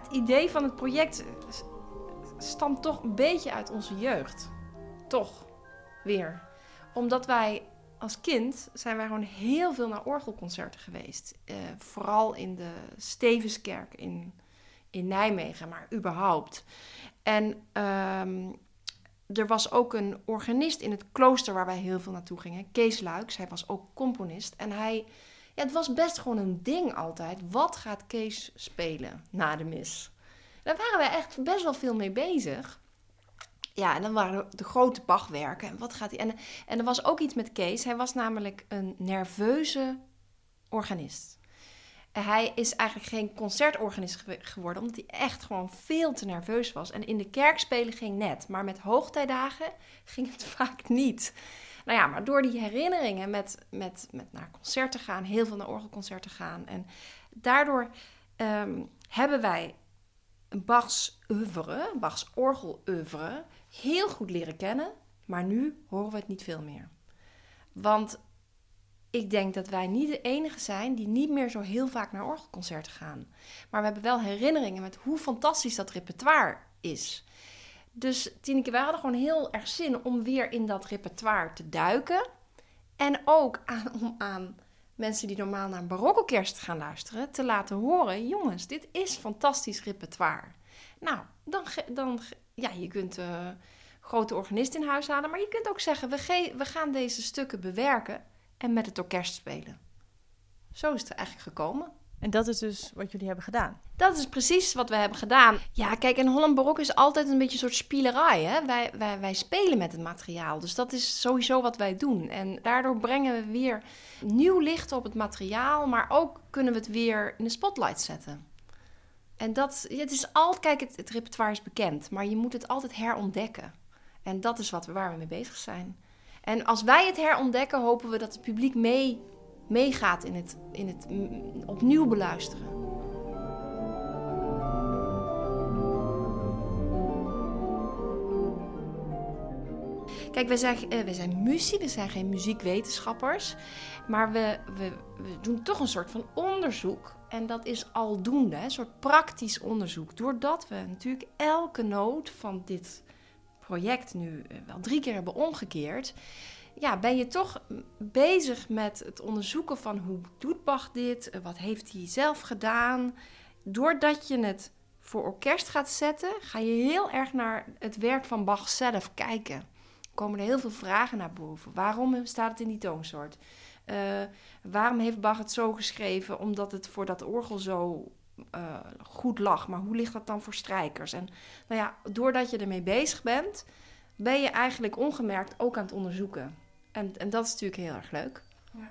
het idee van het project stamt toch een beetje uit onze jeugd. Toch, weer. Omdat wij als kind zijn wij gewoon heel veel naar orgelconcerten geweest. Uh, vooral in de Stevenskerk in, in Nijmegen, maar überhaupt. En ehm, er was ook een organist in het klooster waar wij heel veel naartoe gingen. Kees Luiks, hij was ook componist. En hij, ja, het was best gewoon een ding altijd. Wat gaat Kees spelen na de mis? Daar waren wij echt best wel veel mee bezig. Ja, en dan waren de grote Bachwerken. En wat gaat hij? En, en er was ook iets met Kees. Hij was namelijk een nerveuze organist. Hij is eigenlijk geen concertorganist geworden, omdat hij echt gewoon veel te nerveus was. En in de kerk spelen ging net, maar met hoogtijdagen ging het vaak niet. Nou ja, maar door die herinneringen met, met, met naar concerten gaan, heel veel naar orgelconcerten gaan. En daardoor ehm, hebben wij Bachs oeuvre, Bachs orgeloeuvre, heel goed leren kennen. Maar nu horen we het niet veel meer. Want ik denk dat wij niet de enige zijn die niet meer zo heel vaak naar orgelconcerten gaan. Maar we hebben wel herinneringen met hoe fantastisch dat repertoire is. Dus Tineke, wij hadden gewoon heel erg zin om weer in dat repertoire te duiken. En ook aan, om aan mensen die normaal naar een barokkerst gaan luisteren, te laten horen: jongens, dit is fantastisch repertoire. Nou, dan, dan ja, je kunt uh, grote organist in huis halen, maar je kunt ook zeggen: we, we gaan deze stukken bewerken en met het orkest spelen. Zo is het eigenlijk gekomen. En dat is dus wat jullie hebben gedaan? Dat is precies wat we hebben gedaan. Ja, kijk, in Holland Barok is altijd een beetje een soort spielerij. Hè? Wij, wij, wij spelen met het materiaal. Dus dat is sowieso wat wij doen. En daardoor brengen we weer nieuw licht op het materiaal. Maar ook kunnen we het weer in de spotlight zetten. En dat, het is altijd, kijk, het, het repertoire is bekend. Maar je moet het altijd herontdekken. En dat is wat waar we mee bezig zijn. En als wij het herontdekken, hopen we dat het publiek mee, meegaat in het, in het opnieuw beluisteren. Kijk, wij zijn, uh, wij zijn muziek, we zijn geen muziekwetenschappers. Maar we, we, we doen toch een soort van onderzoek. En dat is aldoende, een soort praktisch onderzoek. Doordat we natuurlijk elke noot van dit project nu eh, wel drie keer hebben omgekeerd, ja, ben je toch bezig met het onderzoeken van hoe doet Bach dit, eh, wat heeft hij zelf gedaan. Doordat je het voor orkest gaat zetten, ga je heel erg naar het werk van Bach zelf kijken. Komen er heel veel vragen naar boven. Waarom staat het in die toonsoort? Uh, waarom heeft Bach het zo geschreven? Omdat het voor dat orgel zo uh, goed lag. Maar hoe ligt dat dan voor strijkers? En nou ja, doordat je ermee bezig bent, ben je eigenlijk ongemerkt ook aan het onderzoeken. En, en dat is natuurlijk heel erg leuk. Ja.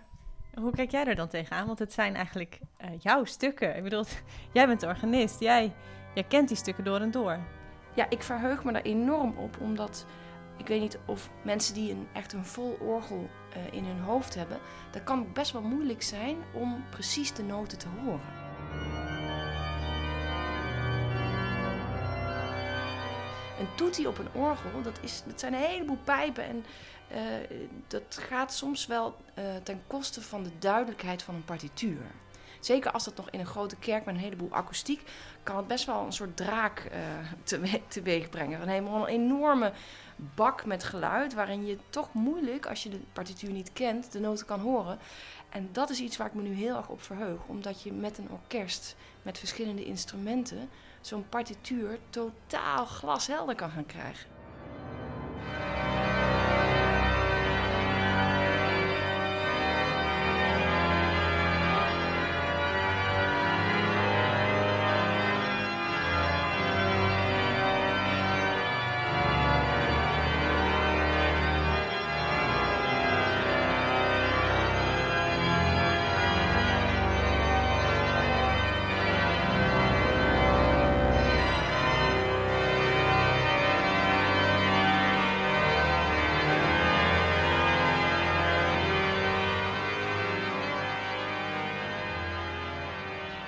Hoe kijk jij er dan tegenaan? Want het zijn eigenlijk uh, jouw stukken. Ik bedoel, jij bent de organist. Jij, jij kent die stukken door en door. Ja, ik verheug me daar enorm op, omdat ik weet niet of mensen die een, echt een vol orgel uh, in hun hoofd hebben, dat kan best wel moeilijk zijn om precies de noten te horen. Een toetie op een orgel, dat, is, dat zijn een heleboel pijpen en uh, dat gaat soms wel uh, ten koste van de duidelijkheid van een partituur. Zeker als dat nog in een grote kerk met een heleboel akoestiek, kan het best wel een soort draak uh, te, teweeg brengen. Een een enorme bak met geluid, waarin je toch moeilijk, als je de partituur niet kent, de noten kan horen. En dat is iets waar ik me nu heel erg op verheug, omdat je met een orkest, met verschillende instrumenten, zo'n partituur totaal glashelder kan gaan krijgen.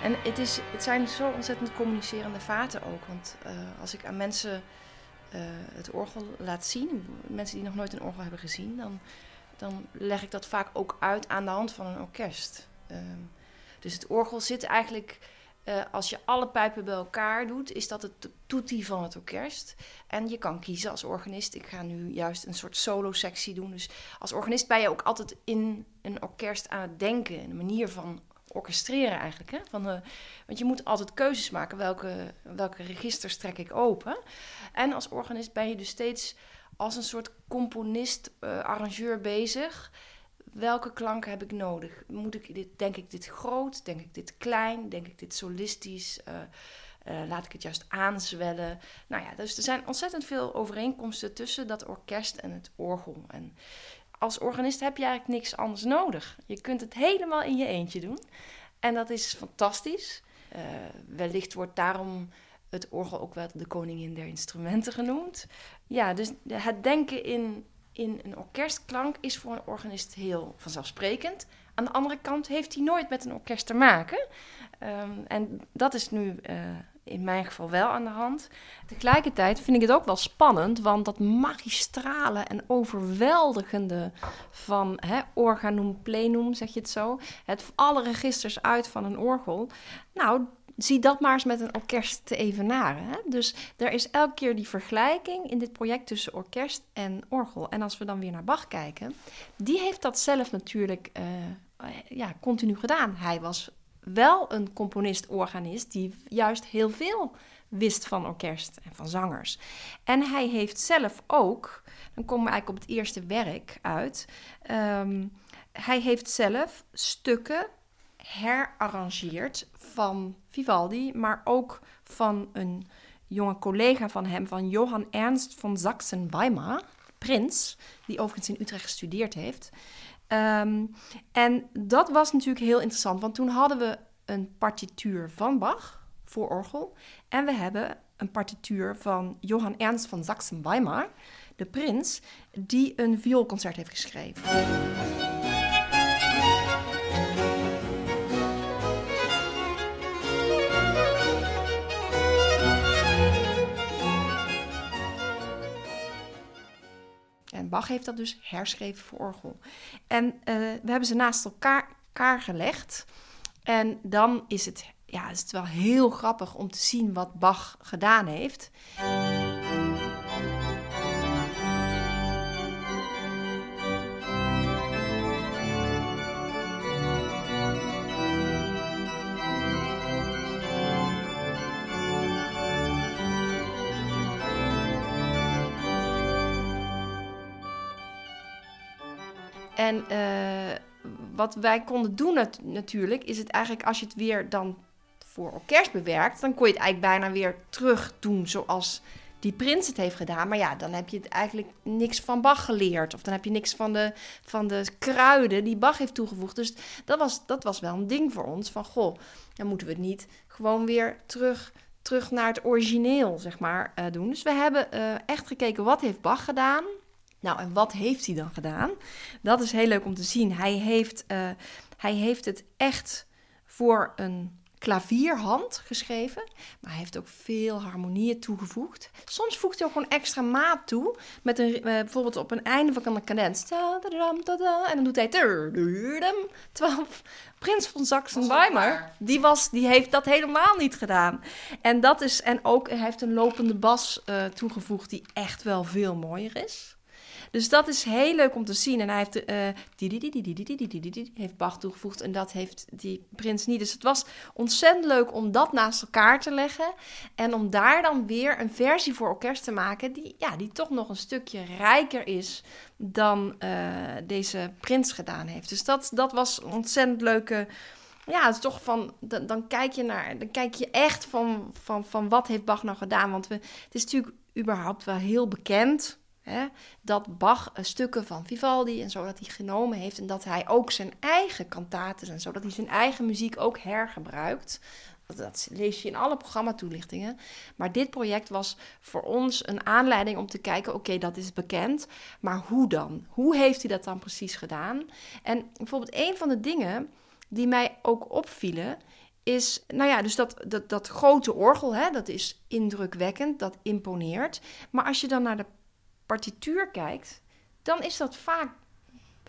En het, is, het zijn zo ontzettend communicerende vaten ook. Want uh, als ik aan mensen uh, het orgel laat zien, mensen die nog nooit een orgel hebben gezien, dan, dan leg ik dat vaak ook uit aan de hand van een orkest. Uh, dus het orgel zit eigenlijk eh, als je alle pijpen bij elkaar doet, is dat het toetie van het orkest. En je kan kiezen als organist. Ik ga nu juist een soort solo-sectie doen. Dus als organist ben je ook altijd in een orkest aan het denken. Een manier van orchestreren eigenlijk. Hè? Van, de, want je moet altijd keuzes maken. Welke, welke registers trek ik open? En als organist ben je dus steeds als een soort componist, uh, arrangeur bezig welke klanken heb ik nodig? Moet ik dit, denk ik dit groot? Denk ik dit klein? Denk ik dit solistisch? Uh, laat ik het juist aanzwellen? Nou ja, dus er zijn ontzettend veel overeenkomsten tussen dat orkest en het orgel. En als organist heb je eigenlijk niks anders nodig. Je kunt het helemaal in je eentje doen. En dat is fantastisch. Uh, wellicht wordt daarom het orgel ook wel de koningin der instrumenten genoemd. Ja, dus het denken in in een orkestklank is voor een organist heel vanzelfsprekend. Aan de andere kant heeft hij nooit met een orkest te maken. Ehm, en dat is nu uh, in mijn geval wel aan de hand. Tegelijkertijd vind ik het ook wel spannend, want dat magistrale en overweldigende van hè, organum plenum, zeg je het zo, het alle registers uit van een orgel. Nou, zie dat maar eens met een orkest te evenaren. Hè? Dus er is elke keer die vergelijking in dit project tussen orkest en orgel. En als we dan weer naar Bach kijken, die heeft dat zelf natuurlijk uh, ja, continu gedaan. Hij was wel een componist-organist die juist heel veel wist van orkest en van zangers. En hij heeft zelf ook, dan komen we eigenlijk op het eerste werk uit. Um, hij heeft zelf stukken herarrangeerd van Vivaldi, maar ook van een jonge collega van hem, van Johann Ernst von Sachsen-Weimar, prins, die overigens in Utrecht gestudeerd heeft. Um, en dat was natuurlijk heel interessant, want toen hadden we een partituur van Bach voor orgel en we hebben een partituur van Johann Ernst von Sachsen-Weimar, de prins, die een vioolconcert heeft geschreven. En Bach heeft dat dus herschreven voor orgel. En uh, we hebben ze naast elkaar, elkaar gelegd. En dan is het, ja, is het wel heel grappig om te zien wat Bach gedaan heeft. En uh, wat wij konden doen nat natuurlijk, is het eigenlijk als je het weer dan voor orkest bewerkt, dan kon je het eigenlijk bijna weer terug doen zoals die prins het heeft gedaan. Maar ja, dan heb je het eigenlijk niks van Bach geleerd. Of dan heb je niks van de, van de kruiden die Bach heeft toegevoegd. Dus dat was, dat was wel een ding voor ons. Van goh, dan moeten we het niet gewoon weer terug, terug naar het origineel, zeg maar, uh, doen. Dus we hebben uh, echt gekeken wat heeft Bach gedaan. Nou, en wat heeft hij dan gedaan? Dat is heel leuk om te zien. Hij heeft, uh, hij heeft het echt voor een klavierhand geschreven, maar hij heeft ook veel harmonieën toegevoegd. Soms voegt hij ook gewoon extra maat toe, met een, uh, bijvoorbeeld op een einde van een cadens. En dan doet hij... Terwijl Prins van Sachsen-Weimar, die, was, die heeft dat helemaal niet gedaan. En, dat is, en ook hij heeft een lopende bas uh, toegevoegd die echt wel veel mooier is. Dus dat is heel leuk om te zien. En hij heeft, die heeft Bach toegevoegd en dat heeft die prins niet. Dus het was ontzettend leuk om dat naast elkaar te leggen. En om daar dan weer een versie voor orkest te maken die, ja, die toch nog een stukje rijker is dan deze prins gedaan heeft. Dus dat, dat was een ontzettend leuke ja, het is toch van, dan, kijk je naar, dan kijk je echt van, van, van wat heeft Bach nou gedaan. Want we, het is natuurlijk überhaupt wel heel bekend Hè, dat Bach uh, stukken van Vivaldi en zo dat hij genomen heeft en dat hij ook zijn eigen kantaten en zo, dat hij zijn eigen muziek ook hergebruikt. Dat, dat lees je in alle programmatoelichtingen. Maar dit project was voor ons een aanleiding om te kijken: oké, dat is bekend, maar hoe dan? Hoe heeft hij dat dan precies gedaan? En bijvoorbeeld een van de dingen die mij ook opvielen, is, nou ja, dus dat, dat, dat grote orgel, hè, dat is indrukwekkend, dat imponeert. Maar als je dan naar de partituur kijkt, dan is dat vaak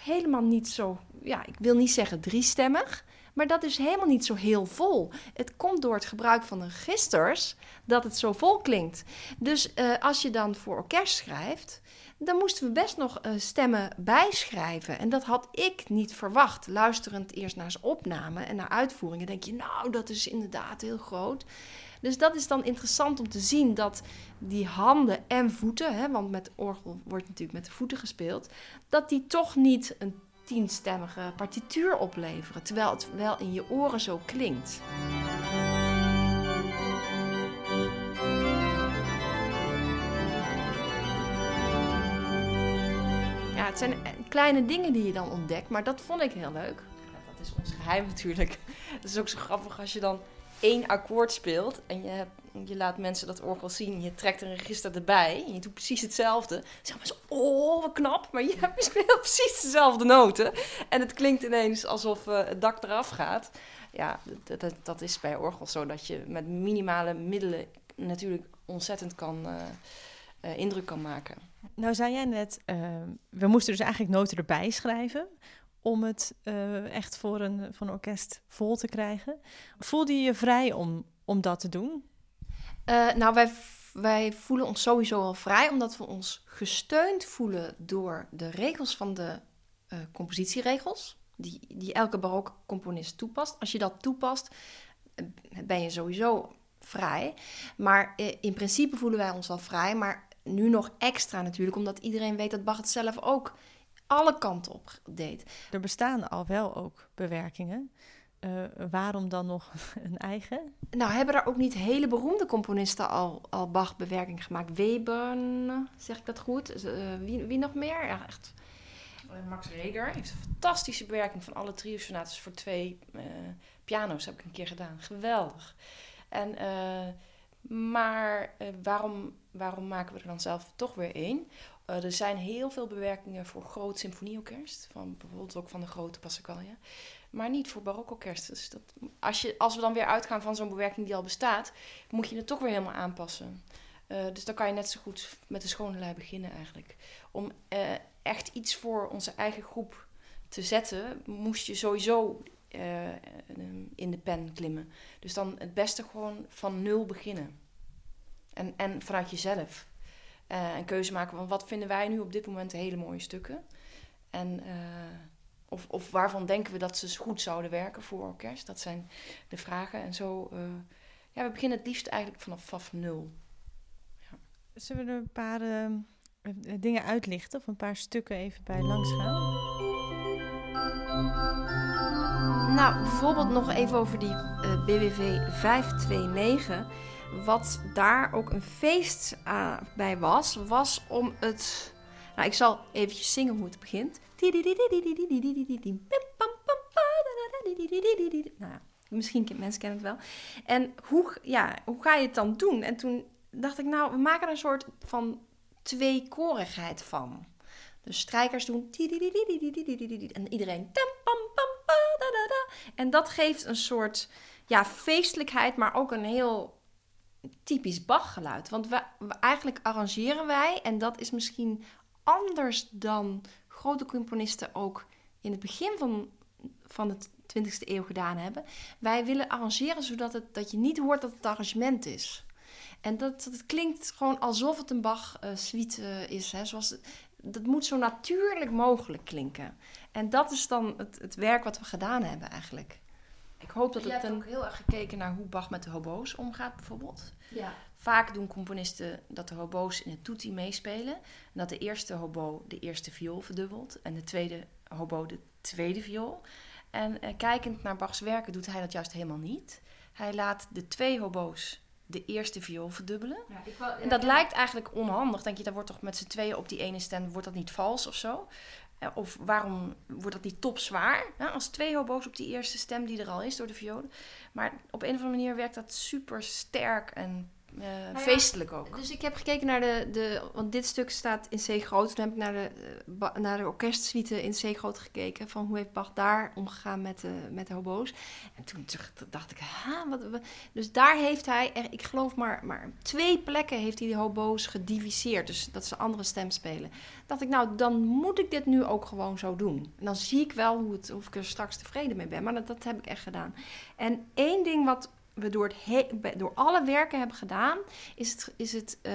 helemaal niet zo, ja, ik wil niet zeggen driestemmig, Maar dat is helemaal niet zo heel vol. Het komt door het gebruik van de registers dat het zo vol klinkt. Dus uh, als je dan voor orkest schrijft, dan moesten we best nog uh, stemmen bijschrijven. En dat had ik niet verwacht. Luisterend eerst naar zijn opname en naar uitvoeringen, denk je, nou, dat is inderdaad heel groot. Dus dat is dan interessant om te zien dat die handen en voeten, hè, want met orgel wordt natuurlijk met de voeten gespeeld, dat die toch niet een tienstemmige partituur opleveren, terwijl het wel in je oren zo klinkt. Ja, het zijn kleine dingen die je dan ontdekt, maar dat vond ik heel leuk. dat is ons geheim natuurlijk. Het is ook zo grappig als je dan één akkoord speelt en je, je laat mensen dat orgel zien, je trekt een register erbij en je doet precies hetzelfde. Zeg maar zo, oh, wat knap, maar je speelt precies dezelfde noten. En het klinkt ineens alsof uh, het dak eraf gaat. Ja, dat, dat, dat, is bij orgel zo dat je met minimale middelen natuurlijk ontzettend kan, uh, uh, indruk kan maken. Nou zei jij net, we moesten dus eigenlijk noten erbij schrijven om het uh, echt voor een, voor een orkest vol te krijgen. Voelde je je vrij om, om dat te doen? Uh, nou, wij, wij voelen ons sowieso al vrij, omdat we ons gesteund voelen door de regels van de uh, compositieregels, die, die elke barokke componist toepast. Als je dat toepast, ben je sowieso vrij. Maar in principe voelen wij ons al vrij, maar nu nog extra natuurlijk, omdat iedereen weet dat Bach het zelf ook alle kanten op deed. Er bestaan al wel ook bewerkingen. Uh, waarom dan nog een eigen? Nou, hebben er ook niet hele beroemde componisten al, al Bach-bewerking gemaakt? Webern, zeg ik dat goed? Uh, wie, wie nog meer? Ja, echt. Eh, Max Reger heeft een fantastische bewerking van alle trio sonates voor twee uh, piano's. Heb ik een keer gedaan. Geweldig. En, maar waarom, waarom maken we er dan zelf toch weer één? Uh, er zijn heel veel bewerkingen voor groot symfonieorkest, van bijvoorbeeld ook van de grote Passacaglia, maar niet voor barokorkest. Dus dat, als, je, als we dan weer uitgaan van zo'n bewerking die al bestaat, moet je het toch weer helemaal aanpassen. Uh, dus dan kan je net zo goed met de schone lei beginnen eigenlijk. Om echt iets voor onze eigen groep te zetten, moest je sowieso in de pen klimmen. Dus dan het beste gewoon van nul beginnen. En, en vanuit jezelf. Uh, een keuze maken van wat vinden wij nu op dit moment hele mooie stukken. En, uh, of, of waarvan denken we dat ze goed zouden werken voor orkest. Dat zijn de vragen. En zo, ja, we beginnen het liefst eigenlijk vanaf, nul. Ja. Zullen we er een paar dingen uitlichten of een paar stukken even bij langs gaan? Nou, bijvoorbeeld nog even over die BWV 529 wat daar ook een feest uh, bij was, was om het. Nou, ik zal eventjes zingen hoe het begint. Nou, misschien mensen kennen het wel. En hoe, ja, hoe ga je het dan doen? En toen dacht ik, nou, we maken er een soort van tweekorigheid van. Dus strijkers doen. En iedereen. En dat geeft een soort ja, feestelijkheid, maar ook een heel typisch Bach-geluid. Want we, eigenlijk arrangeren wij, en dat is misschien anders dan grote componisten ook in het begin van, van de 20e eeuw gedaan hebben. Wij willen arrangeren zodat het, dat je niet hoort dat het arrangement is. En dat, dat het klinkt gewoon alsof het een Bach-suite uh, is. Hè? Zoals, dat moet zo natuurlijk mogelijk klinken. En dat is dan het, het werk wat we gedaan hebben eigenlijk. Ik hoop dat je het hebt een... ook heel erg gekeken naar hoe Bach met de hobo's omgaat, bijvoorbeeld. Ja. Vaak doen componisten dat de hobo's in het tutti meespelen. En dat de eerste hobo de eerste viool verdubbelt en de tweede hobo de tweede viool. En eh, kijkend naar Bachs werken doet hij dat juist helemaal niet. Hij laat de twee hobo's de eerste viool verdubbelen. Ja, ik ja, en dat ja. lijkt eigenlijk onhandig. Denk je, dat wordt toch met z'n tweeën op die ene stem, wordt dat niet vals of zo? Eh, of waarom wordt dat niet topzwaar? Nou, als twee hobo's op die eerste stem die er al is door de violen. Maar op een of andere manier werkt dat super sterk en eh, ja, feestelijk ook. Dus ik heb gekeken naar de, de... Want dit stuk staat in C groot. Toen heb ik naar de, eh, naar de orkestsuite in C groot gekeken. Van hoe heeft Bach daar omgegaan met de, met de hobo's. En toen dacht- dacht ik... Ha, wat, wat- Dus daar heeft hij... er- Ik geloof maar, maar twee plekken heeft hij de hobo's gediviseerd. Dus dat ze andere stem spelen. dacht ik, nou, dan moet ik dit nu ook gewoon zo doen. En dan zie ik wel hoe het, of ik er straks tevreden mee ben. Maar dat, dat heb ik echt gedaan. En één ding wat we door, het door alle werken hebben gedaan... is het, is het eh,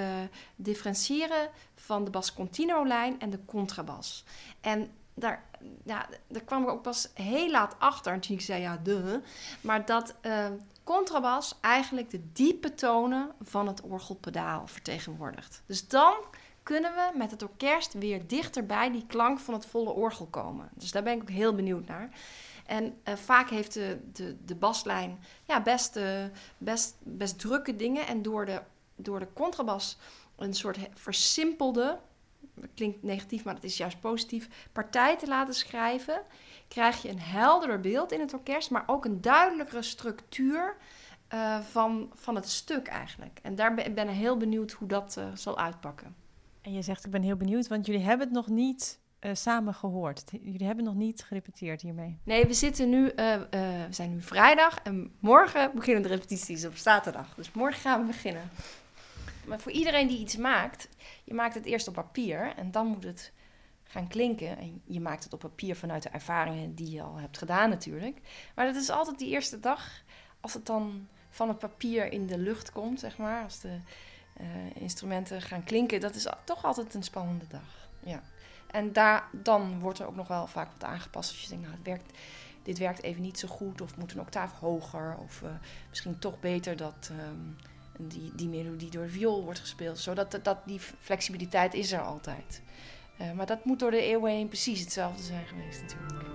differentiëren van de bas continuo lijn en de contrabas. En daar, ja, daar kwam ik ook pas heel laat achter. En toen ik zei, ja, de. Maar dat eh, contrabas eigenlijk de diepe tonen van het orgelpedaal vertegenwoordigt. Dus dan kunnen we met het orkest weer dichter bij die klank van het volle orgel komen. Dus daar ben ik ook heel benieuwd naar. En eh, vaak heeft de, de, de baslijn ja, best, eh, best, best drukke dingen. En door de, door de contrabas een soort versimpelde, klinkt negatief, maar dat is juist positief, partij te laten schrijven, krijg je een helderder beeld in het orkest, maar ook een duidelijkere structuur eh, van, van het stuk eigenlijk. En daar ben ik heel benieuwd hoe dat zal uitpakken. En je zegt, ik ben heel benieuwd, want jullie hebben het nog niet eh, samen gehoord. Jullie hebben nog niet gerepeteerd hiermee. Nee, we zitten nu, eh, eh, we zijn nu vrijdag en morgen beginnen de repetities op zaterdag. Dus morgen gaan we beginnen. Maar voor iedereen die iets maakt, je maakt het eerst op papier en dan moet het gaan klinken. En je maakt het op papier vanuit de ervaringen die je al hebt gedaan natuurlijk. Maar dat is altijd die eerste dag, als het dan van het papier in de lucht komt, zeg maar, als de instrumenten gaan klinken, dat is toch altijd een spannende dag. Ja. En daar, dan wordt er ook nog wel vaak wat aangepast als je denkt, nou, het werkt, dit werkt even niet zo goed of moet een octaaf hoger of eh, misschien toch beter dat... ehm, die, die melodie door de viool wordt gespeeld. Zodat dat, die flexibiliteit is er altijd. Eh, maar dat moet door de eeuwen heen precies hetzelfde zijn geweest natuurlijk.